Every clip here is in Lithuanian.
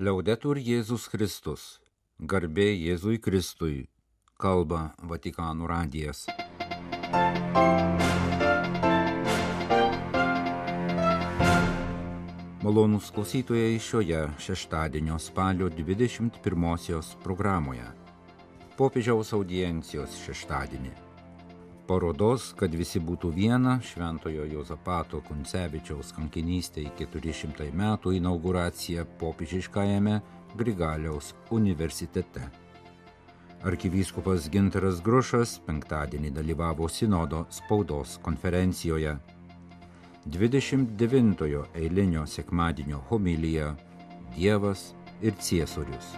Liaudetur Jėzus Kristus. Garbė Jėzui Kristui. Kalba Vatikanų radijas. Malonūs klausytojai šioje šeštadienio spalio 21 programoje. Popiežiaus audiencijos šeštadienį parodos, kad visi būtų viena, Šventojo Jozapato Kuncevičiaus kankinystė į 400 metų inauguracija popiežiškajame Grigaliaus universitete. Arkivyskupas Ginteras Grušas penktadienį dalyvavo sinodo spaudos konferencijoje. 29-ojo eilinio sekmadienio homilyje Dievas ir Ciesorius.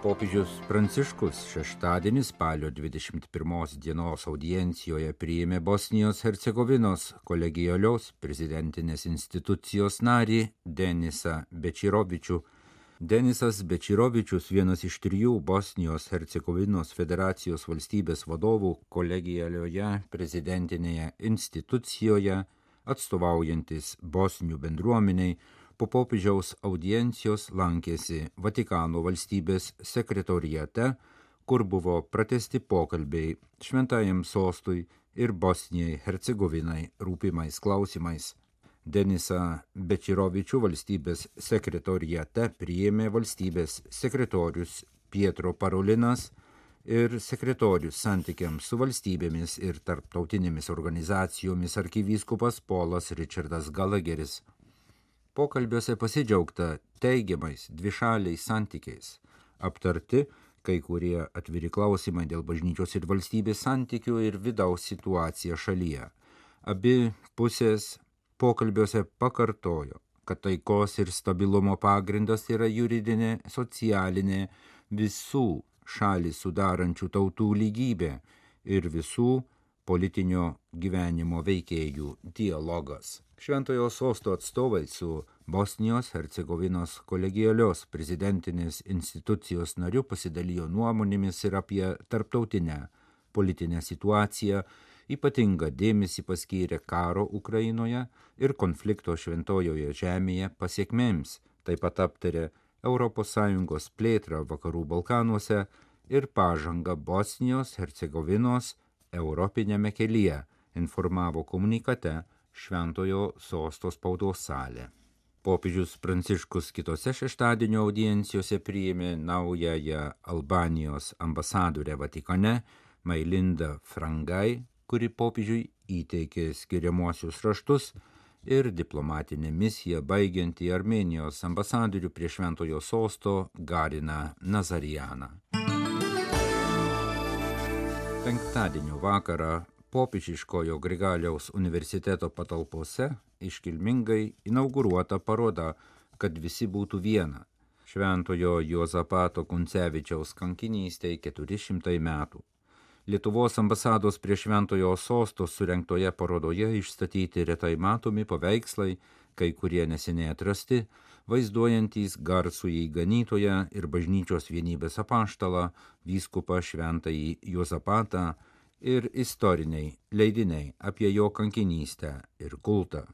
Popiežius Pranciškus šeštadienį spalio 21 dienos audiencijoje priėmė Bosnijos Hercegovinos kolegialios prezidentinės institucijos narį Denisą Bečirovičių. Denisas Bečirovičius, vienas iš trijų Bosnijos Hercegovinos federacijos valstybės vadovų kolegialioje prezidentinėje institucijoje, atstovaujantis Bosnių bendruomeniai, po popiežiaus audiencijos lankėsi Vatikano valstybės sekretorijate, kur buvo pratesti pokalbiai šventajam sostui ir Bosnijai Hercegovinai rūpimais klausimais. Denisa Bečirovičių valstybės sekretorijate priėmė valstybės sekretorius Pietro Parolinas ir sekretorius santykiams su valstybėmis ir tarptautinėmis organizacijomis arkivyskupas Polas Richardas Galageris pokalbiuose pasidžiaugta teigiamais dvišaliais santykiais, aptarti kai kurie atviri klausimai dėl bažnyčios ir valstybės santykių ir vidaus situacija šalyje. Abi pusės pokalbiuose pakartojo, kad taikos ir stabilumo pagrindas yra juridinė, socialinė, visų šalį sudarančių tautų lygybė ir visų politinio gyvenimo veikėjų dialogas. Šventojo sosto atstovai su Bosnijos Hercegovinos kolegialios prezidentinės institucijos nariu pasidalijo nuomonėmis ir apie tarptautinę politinę situaciją, ypatingą dėmesį paskyrė karo Ukrainoje ir konflikto šventojoje žemėje pasiekmėms, taip pat aptarė ES plėtrą vakarų Balkanuose ir pažangą Bosnijos Hercegovinos europinėme kelyje, informavo komunikate Šventojo sosto spaudos salė. Popiežius Pranciškus kitose šeštadienio audiencijose priėmė naująją Albanijos ambasadorę Vatikane Mailindą Frangai, kuri popiežiui įteikė skiriamuosius raštus ir diplomatinę misiją baigiantį Armenijos ambasadorių prie Šventojo sosto Gariną Nazarijaną. Penktadienio vakarą popiežiškojo Grigaliaus universiteto patalpose iškilmingai inauguruota paroda, kad visi būtų viena. Šventojo Juozapato Kuncevičiaus kankinystėje 400 metų. Lietuvos ambasados prie Šventojo sosto surenktoje parodoje išstatyti retai matomi paveikslai, kai kurie neseniai atrasti, vaizduojantys garsų įganytoją ir bažnyčios vienybės apaštalą, vyskupą Šventąjį Juozapatą, ir istoriniai leidiniai apie jo kankinystę ir kultą.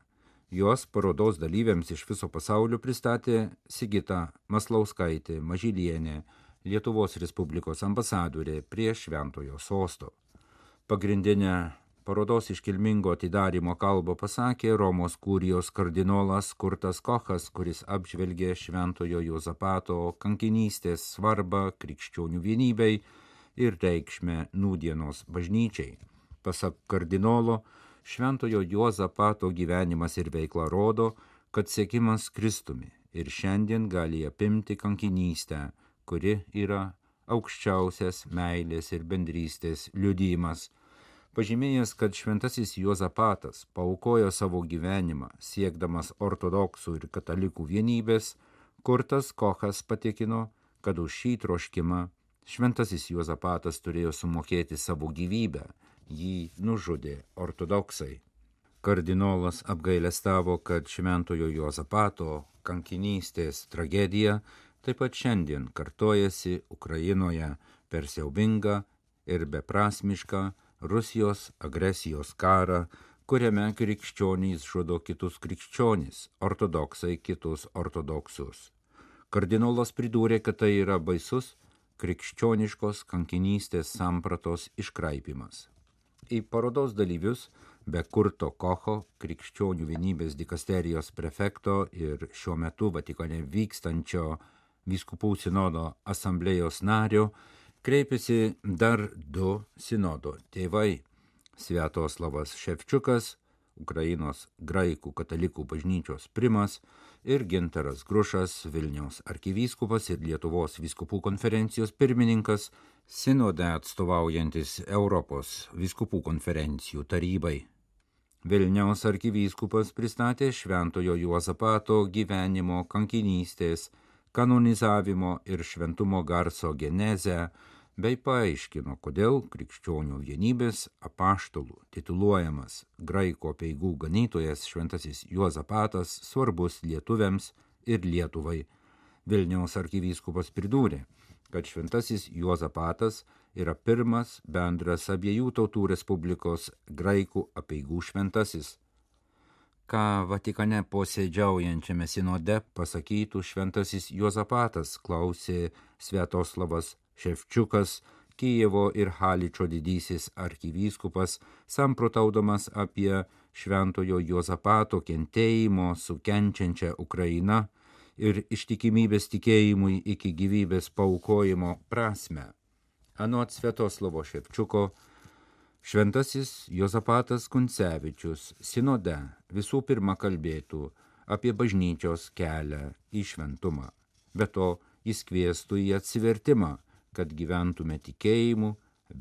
Juos parodos dalyviams iš viso pasaulio pristatė Sigita Maslauskaitė Mažylienė, Lietuvos Respublikos ambasadorė prie Šventojo sosto. Pagrindinę parodos iškilmingo atidarimo kalbą pasakė Romos kūrijos kardinolas Kurtas Kochas, kuris apžvelgė Šventojo Jozapato kankinystės svarbą krikščionių vienybei ir reikšmę nūdienos bažnyčiai. Pasak kardinolo, šventojo Juozapato gyvenimas ir veikla rodo, kad sėkimas Kristumi ir šiandien gali apimti kankinystę, kuri yra aukščiausias meilės ir bendrystės liudymas. Pažymėjęs, kad šventasis Juozapatas paukojo savo gyvenimą siekdamas ortodoksų ir katalikų vienybės, Kurtas Kochas patikino, kad už šį troškimą Šventasis Juozapatas turėjo sumokėti savo gyvybę, jį nužudė ortodoksai. Kardinolas apgailestavo, kad šventojo Juozapato kankinystės tragedija taip pat šiandien kartojasi Ukrainoje per siaubingą ir beprasmišką Rusijos agresijos karą, kuriame krikščionys žudo kitus krikščionys, ortodoksai kitus ortodoksus. Kardinolas pridūrė, kad tai yra baisus krikščioniškos kankinystės sampratos iškraipimas. Į parodos dalyvius be Kurto Kocho, krikščionių vienybės dikasterijos prefekto ir šiuo metu Vatikane vykstančio vyskupų sinodo asamblėjos nario, kreipėsi dar du sinodo tėvai - Sviatoslavas Ševčiukas, Ukrainos graikų katalikų bažnyčios primas ir Ginteras Grušas, Vilniaus arkivyskupas ir Lietuvos vyskupų konferencijos pirmininkas, sinode atstovaujantis Europos vyskupų konferencijų tarybai. Vilniaus arkivyskupas pristatė Šventojo Juozapato gyvenimo kankinystės, kanonizavimo ir šventumo garso genezę, bei paaiškino, kodėl krikščionių vienybės apaštalų tituluojamas graiko peigų ganytojas šventasis Juozapatas svarbus lietuviams ir Lietuvai. Vilniaus arkivyskupas pridūrė, kad šventasis Juozapatas yra pirmas bendras abiejų tautų Respublikos graikų apieigų šventasis. Ką Vatikane posėdžiaujančiame sinode pasakytų šventasis Juozapatas, klausė Sviatoslavas Ševčiukas, Kijevo ir Haličio didysis arkivyskupas, samprotaudamas apie šventojo Juozapato kentėjimo su kenčiančia Ukraina ir ištikimybės tikėjimui iki gyvybės paukojimo prasme. Anot Sviatoslavo Ševčiuko, šventasis Jozapatas Kuncevičius sinode visų pirma kalbėtų apie bažnyčios kelią į šventumą. Be to, jis kvieštų į atsivertimą, kad gyventume tikėjimu,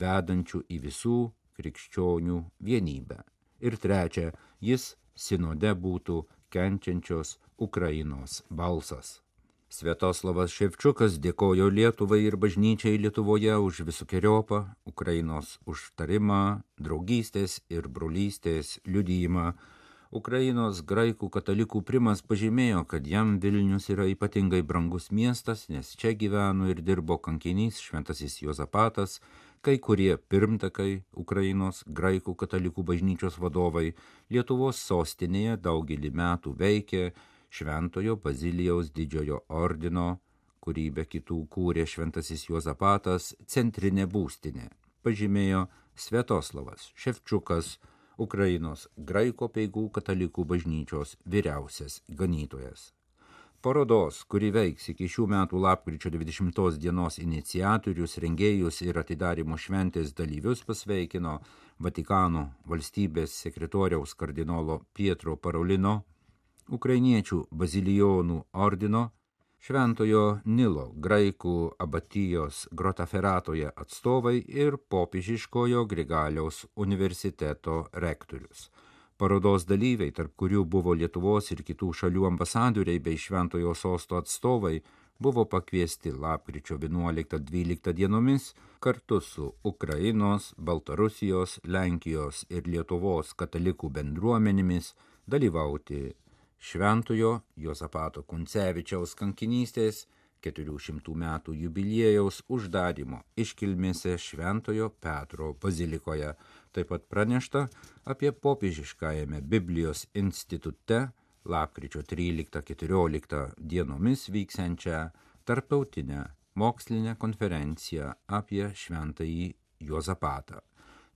vedančių į visų krikščionių vienybę. Ir trečia, jis sinode būtų kenčiančios Ukrainos balsas. Sviatoslavas Ševčiukas dėkojo Lietuvai ir bažnyčiai Lietuvoje už visokiojopą Ukrainos užtarimą, draugystės ir brolystės liudyjimą. Ukrainos graikų katalikų primas pažymėjo, kad jam Vilnius yra ypatingai brangus miestas, nes čia gyveno ir dirbo kankinys šventasis Jozapatas, kai kurie pirmtakai Ukrainos graikų katalikų bažnyčios vadovai Lietuvos sostinėje daugelį metų veikė, Šventojo Bazilijaus didžiojo ordino, kurį be kitų kūrė šventasis Juozapatas, centrinė būstinė, pažymėjo Svetoslavas Ševčiukas, Ukrainos graiko peigų katalikų bažnyčios vyriausias ganytojas. Parodos, kuri veiks iki šių metų lapkričio 20 dienos iniciatorius, rengėjus ir atidarimo šventės dalyvius pasveikino Vatikano valstybės sekretoriaus kardinolo Pietro Parolino ukrainiečių bazilijonų ordino, Šventojo Nilo graikų abatijos Grotaferatoje atstovai ir popiežiškojo Grigaliaus universiteto rektorius. Parodos dalyviai, tarp kurių buvo Lietuvos ir kitų šalių ambasadoriai bei Šventojo sosto atstovai, buvo pakviesti lapkričio 11-12 dienomis kartu su Ukrainos, Baltarusijos, Lenkijos ir Lietuvos katalikų bendruomenėmis dalyvauti Šventojo Jozapato Kuncevičiaus kankinystės 400 metų jubiliejaus uždarimo iškilmėse Šventojo Petro bazilikoje. Taip pat pranešta apie popiežiškajame Biblijos institute lapkričio 13-14 dienomis vyksiančią tarptautinę mokslinę konferenciją apie Šventąjį Juozapatą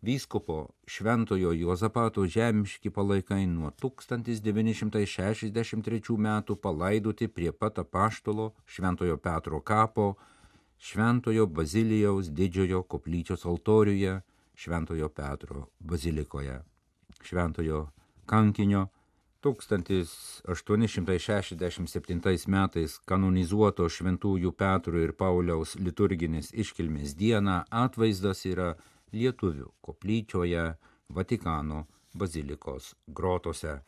vyskupo Šventojo Juozapato žemiški palaikai nuo 1963 metų palaidoti prie pat apaštalo Šventojo Petro kapo, Šventojo Bazilijaus didžiojo koplyčios altoriuje, Šventojo Petro bazilikoje. Šventojo kankinio 1867 metais kanonizuoto Šventųjų Petro ir Pauliaus liturginės iškilmės dieną atvaizdas yra lietuvių koplyčioje Vatikano bazilikos grotose.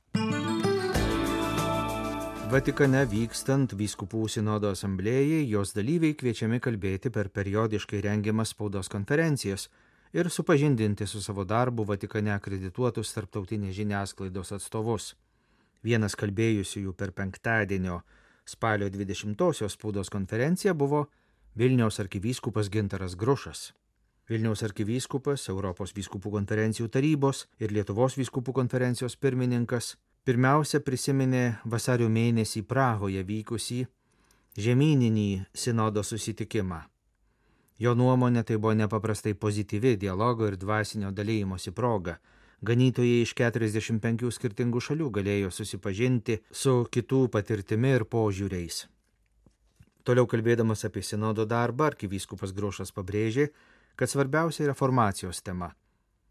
Vatikane vykstant Vyskupų sinodo asamblėjai, jos dalyviai kviečiami kalbėti per periodiškai rengiamas spaudos konferencijas ir supažindinti su savo darbu Vatikane akredituotus tarptautinės žiniasklaidos atstovus. Vienas kalbėjusiųjų per penktadienio spalio 20-osios spaudos konferenciją buvo Vilniaus arkivyskupas Gintaras Grušas. Vilniaus arkivyskupas, Europos vyskupų konferencijų tarybos ir Lietuvos vyskupų konferencijos pirmininkas pirmiausia prisiminė vasario mėnesį Prahoje vykusį žemyninį sinodo susitikimą. Jo nuomonė tai buvo nepaprastai pozityvi dialogo ir dvasinio dalymosi proga. Ganytojai iš 45 skirtingų šalių galėjo susipažinti su kitų patirtimi ir požiūriais. Toliau kalbėdamas apie sinodo darbą, arkivyskupas Grošas pabrėžė, kad svarbiausia yra formacijos tema.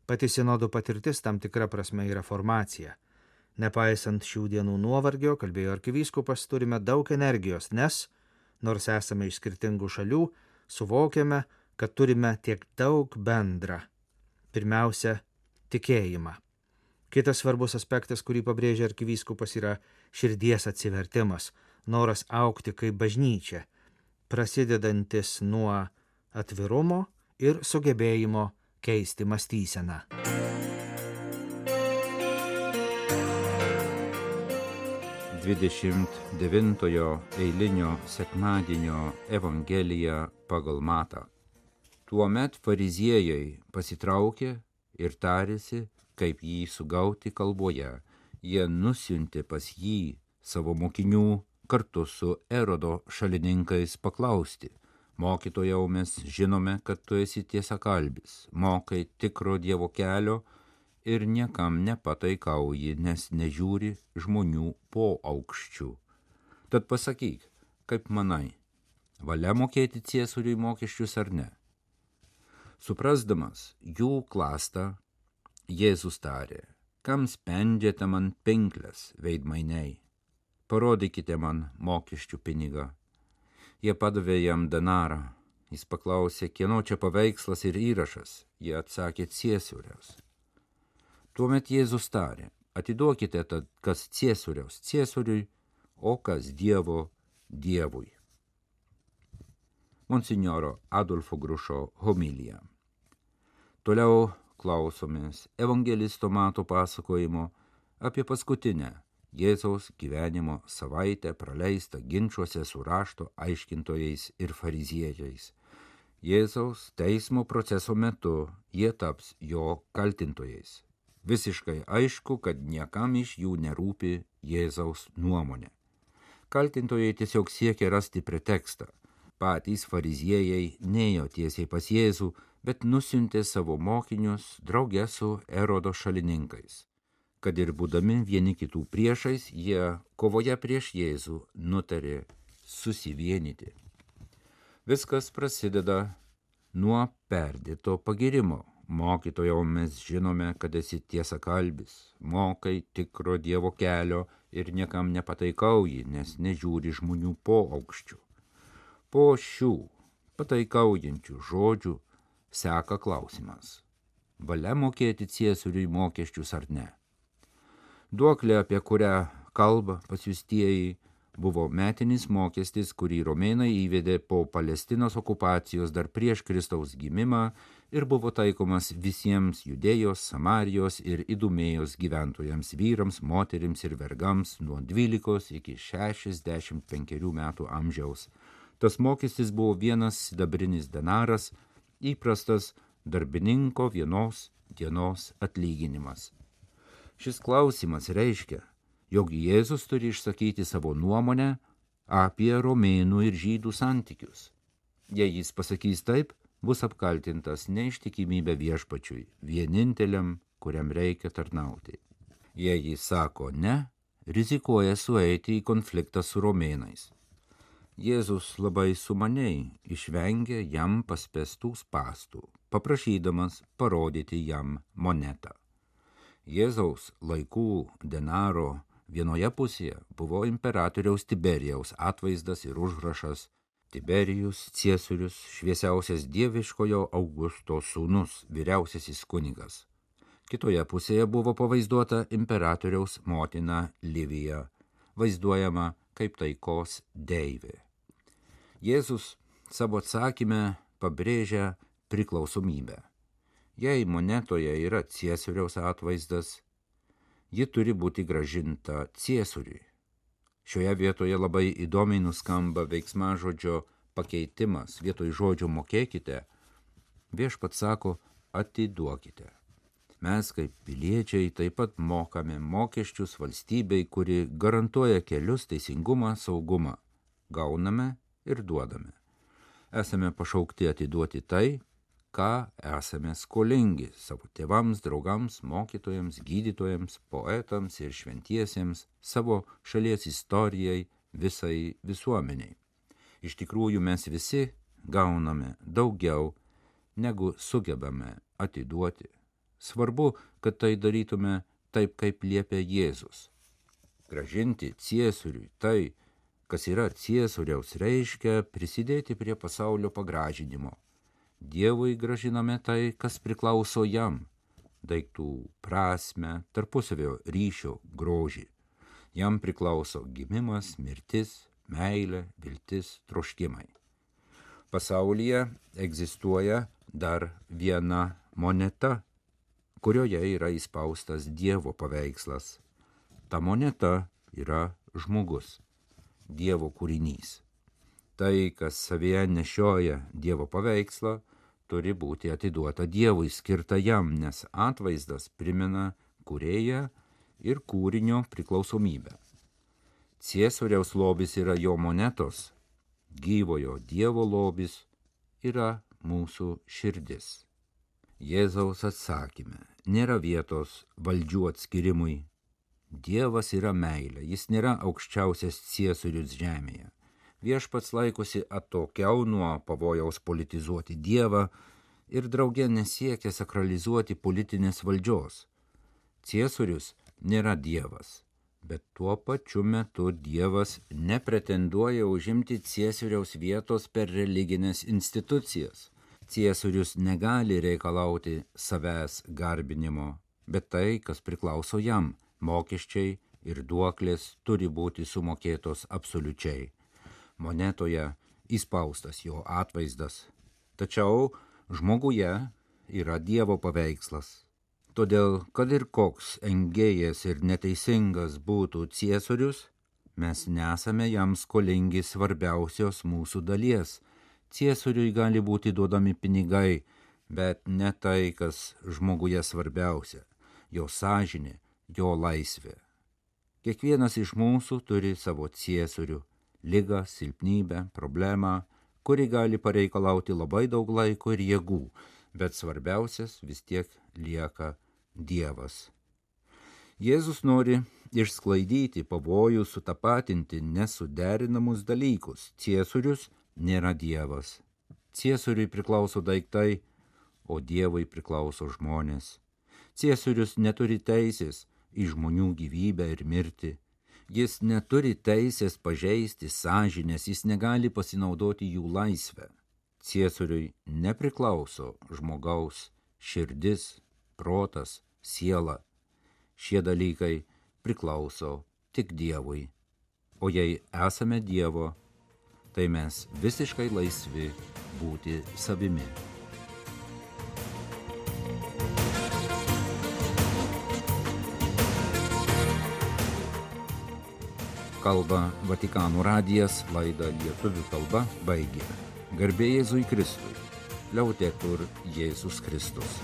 Pati sinodo patirtis tam tikra prasme yra formacija. Nepaisant šių dienų nuovargio, kalbėjo arkivyskupas, turime daug energijos, nes, nors esame iš skirtingų šalių, suvokiame, kad turime tiek daug bendra. Pirmiausia, tikėjimą. Kitas svarbus aspektas, kurį pabrėžia arkivyskupas, yra širdies atsivertimas, noras aukti kaip bažnyčia, prasidedantis nuo atvirumo ir sugebėjimo keisti mąstyseną. Dvidešimt devintojo eilinio sekmadienio Evangelija pagal matą. Tuomet fariziejai pasitraukė ir tarėsi, kaip jį sugauti kalboje. Jie nusiuntė pas jį savo mokinių kartu su Erodo šalininkais paklausti. Mokytojau mes žinome, kad tu esi tiesa kalbis, mokai tikro Dievo kelio ir niekam nepataikauji, nes nežiūri žmonių po aukščių. Tad pasakyk, kaip manai, valia mokėti ciesuriui mokesčius ar ne? Suprasdamas jų klastą, Jėzus tarė, kam spendžiate man pinklės veidmainiai, parodykite man mokesčių pinigą. Jie padavė jam denarą, jis paklausė, kieno čia paveikslas ir įrašas, jie atsakė ciesuriaus. Tuomet Jėzus tarė, atiduokite tad kas ciesuriaus ciesuriui, o kas Dievo Dievui. Monsignoro Adolfo Grušo homilija. Toliau klausomės evangelisto mato pasakojimo apie paskutinę Jėzaus gyvenimo savaitę praleistą ginčiuose su rašto aiškintojais ir fariziejais. Jėzaus teismo proceso metu jie taps jo kaltintojais. Visiškai aišku, kad niekam iš jų nerūpi Jėzaus nuomonė. Kaltintojai tiesiog siekia rasti pretekstą. Patys fariziejai nejo tiesiai pas Jėzų, bet nusintė savo mokinius drauge su Erodo šalininkais. Kad ir būdami vieni kitų priešais, jie kovoje prieš Jėzų nutarė susivienyti. Viskas prasideda nuo perdėto pagirimo. Mokytojau mes žinome, kad esi tiesa kalbis, mokai tikro Dievo kelio ir niekam nepataikauji, nes nežiūri žmonių po aukščių. Po šių pataikaujančių žodžių seka klausimas. Valia mokėti ciesuriui mokesčius ar ne? Duoklė, apie kurią kalba pasiustieji, buvo metinis mokestis, kurį romėnai įvedė po Palestinos okupacijos dar prieš Kristaus gimimą ir buvo taikomas visiems judėjos, Samarijos ir įdumėjos gyventojams vyrams, moterims ir vergams nuo 12 iki 65 metų amžiaus. Tas mokestis buvo vienas sidabrinis denaras, įprastas darbininko vienos dienos atlyginimas. Šis klausimas reiškia, jog Jėzus turi išsakyti savo nuomonę apie romėnų ir žydų santykius. Jei jis pasakys taip, bus apkaltintas neištikimybė viešpačiui, vieninteliam, kuriam reikia tarnauti. Jei jis sako ne, rizikuoja sueiti į konfliktą su romėnais. Jėzus labai sumaniai išvengė jam paspestų spastų, paprašydamas parodyti jam monetą. Jėzaus laikų denaro vienoje pusėje buvo imperatoriaus Tiberijaus atvaizdas ir užrašas Tiberijus Ciesurius, šviesiausias dieviškojo Augusto sūnus, vyriausiasis kunigas. Kitoje pusėje buvo pavaizduota imperatoriaus motina Livija, vaizduojama kaip taikos deivė. Jėzus savo atsakymę pabrėžia priklausomybę. Jei monetoje yra ciesoriaus atvaizdas, ji turi būti gražinta ciesoriui. Šioje vietoje labai įdomiai nuskamba veiksmažodžio pakeitimas. Vietoj žodžio mokėkite Viešpat sako, atiduokite. Mes kaip piliečiai taip pat mokame mokesčius valstybei, kuri garantuoja kelius, teisingumą, saugumą. Gauname ir duodame. Esame pašaukti atiduoti tai, ką esame skolingi savo tėvams, draugams, mokytojams, gydytojams, poetams ir šventiesiems, savo šalies istorijai, visai visuomeniai. Iš tikrųjų mes visi gauname daugiau, negu sugebame atiduoti. Svarbu, kad tai darytume taip, kaip liepia Jėzus. Gražinti ciesuriui tai, kas yra ciesuriaus, reiškia prisidėti prie pasaulio pagražinimo. Dievui gražiname tai, kas priklauso jam - daiktų prasme, tarpusavio ryšio grožį. Jam priklauso gimimas, mirtis, meilė, viltis, troškimai. Pasaulyje egzistuoja dar viena moneta, kurioje yra įspaustas Dievo paveikslas. Ta moneta yra žmogus, Dievo kūrinys. Tai, kas savyje nešioja Dievo paveikslą, turi būti atiduota Dievui, skirta jam, nes atvaizdas primena kurėją ir kūrinio priklausomybę. Ciesoriaus lobis yra jo monetos, gyvojo Dievo lobis yra mūsų širdis. Jėzaus atsakymė nėra vietos valdžių atskirimui. Dievas yra meilė, jis nėra aukščiausias ciesorius žemėje. Viešpats laikosi atokiau nuo pavojaus politizuoti Dievą ir draugė nesiekia sakralizuoti politinės valdžios. Ciesorius nėra Dievas, bet tuo pačiu metu Dievas nepretenduoja užimti ciesoriaus vietos per religinės institucijas. Ciesorius negali reikalauti savęs garbinimo, bet tai, kas priklauso jam - mokesčiai ir duoklės turi būti sumokėtos absoliučiai. Monetoje įspaustas jo atvaizdas. Tačiau žmoguje yra Dievo paveikslas Todėl, kad ir koks engėjas ir neteisingas būtų ciesorius, mes nesame jam skolingi svarbiausios mūsų dalies. Ciesoriui gali būti duodami pinigai, bet ne tai, kas žmoguje svarbiausia - jo sąžinė, jo laisvė. Kiekvienas iš mūsų turi savo ciesorių - lygą, silpnybę, problemą, kuri gali pareikalauti labai daug laiko ir jėgų, bet svarbiausias vis tiek lieka Dievas. Jėzus nori išsklaidyti pavojų sutapatinti nesuderinamus dalykus. Ciesorius nėra Dievas. Ciesoriui priklauso daiktai, o Dievui priklauso žmonės. Ciesorius neturi teisės į žmonių gyvybę ir mirtį. Jis neturi teisės pažeisti sąžinės, jis negali pasinaudoti jų laisvę. Ciesoriui nepriklauso žmogaus širdis, protas, siela. Šie dalykai priklauso tik Dievui. O jei esame Dievo, tai mes visiškai laisvi būti savimi. Kalba Vatikanų radijas laidą lietuvių kalba baigė. Garbė Jėzui Kristui. Liautė kur Jėzus Kristus.